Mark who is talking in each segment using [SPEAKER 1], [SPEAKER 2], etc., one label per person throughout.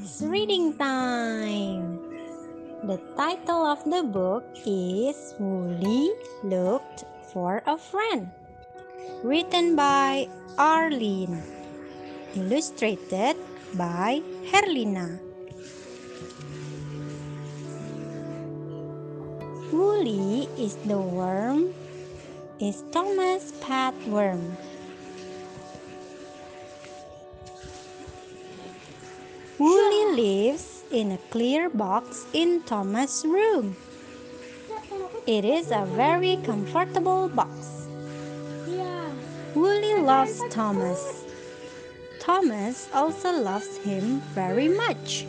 [SPEAKER 1] It's reading time. The title of the book is Woolly Looked for a Friend. Written by Arlene. Illustrated by Herlina. Woolly is the worm, is Thomas' pet worm. Lives in a clear box in Thomas' room. It is a very comfortable box. Woolly loves Thomas. Thomas also loves him very much.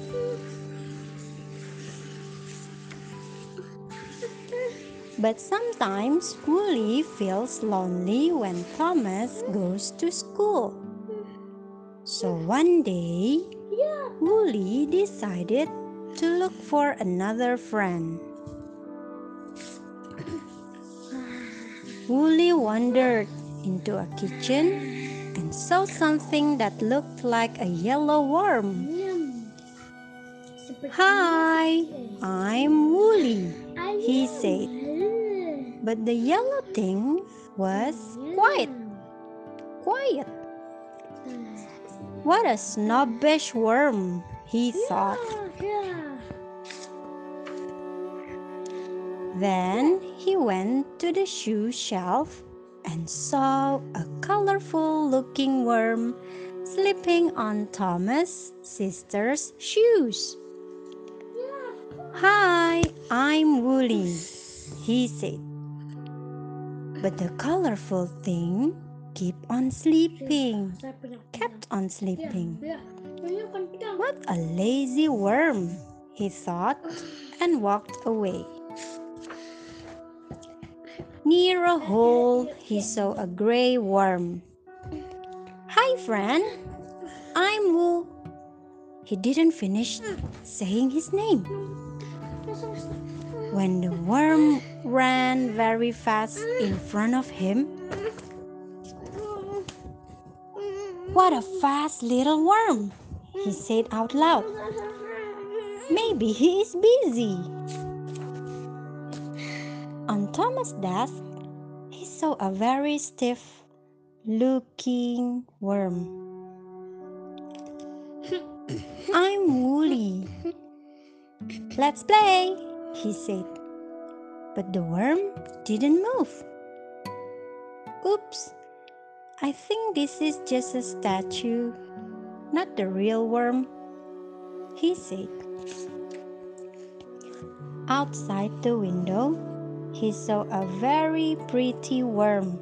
[SPEAKER 1] But sometimes Woolly feels lonely when Thomas goes to school. So one day, Woolly decided to look for another friend. Woolly wandered into a kitchen and saw something that looked like a yellow worm. Hi, I'm Woolly, he said. But the yellow thing was quiet. Quiet. What a snobbish worm, he thought. Then he went to the shoe shelf and saw a colorful looking worm sleeping on Thomas' sister's shoes. Hi, I'm Woolly, he said. But the colorful thing kept on sleeping, kept on sleeping. What a lazy worm, he thought, and walked away. Near a hole, he saw a gray worm. Hi, friend. I'm Wu. He didn't finish saying his name. When the worm ran very fast in front of him, What a fast little worm, he said out loud. Maybe he is busy. On Thomas' desk, he saw a very stiff looking worm. I'm Woolly. Let's play, he said. But the worm didn't move. Oops, I think this is just a statue, not the real worm, he said. Outside the window, he saw a very pretty worm.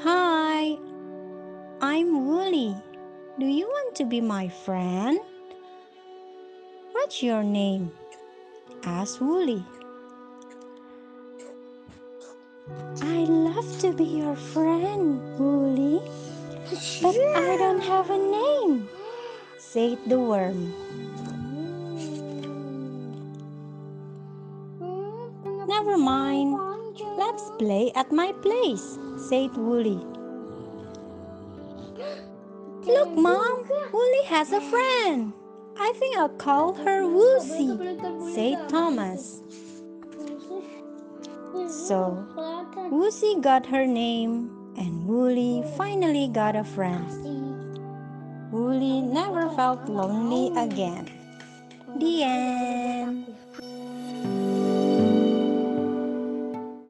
[SPEAKER 1] Hi, I'm Woolly. Do you want to be my friend? What's your name? asked Woolly. I love to be your friend, Woolly, but I don't have a name, said the worm. Never mind, let's play at my place, said Woolly. Look, Mom, Woolly has a friend. I think I'll call her Woozy, said Thomas. So, Woozy got her name, and Woolly finally got a friend. Woolly never felt lonely again. The end.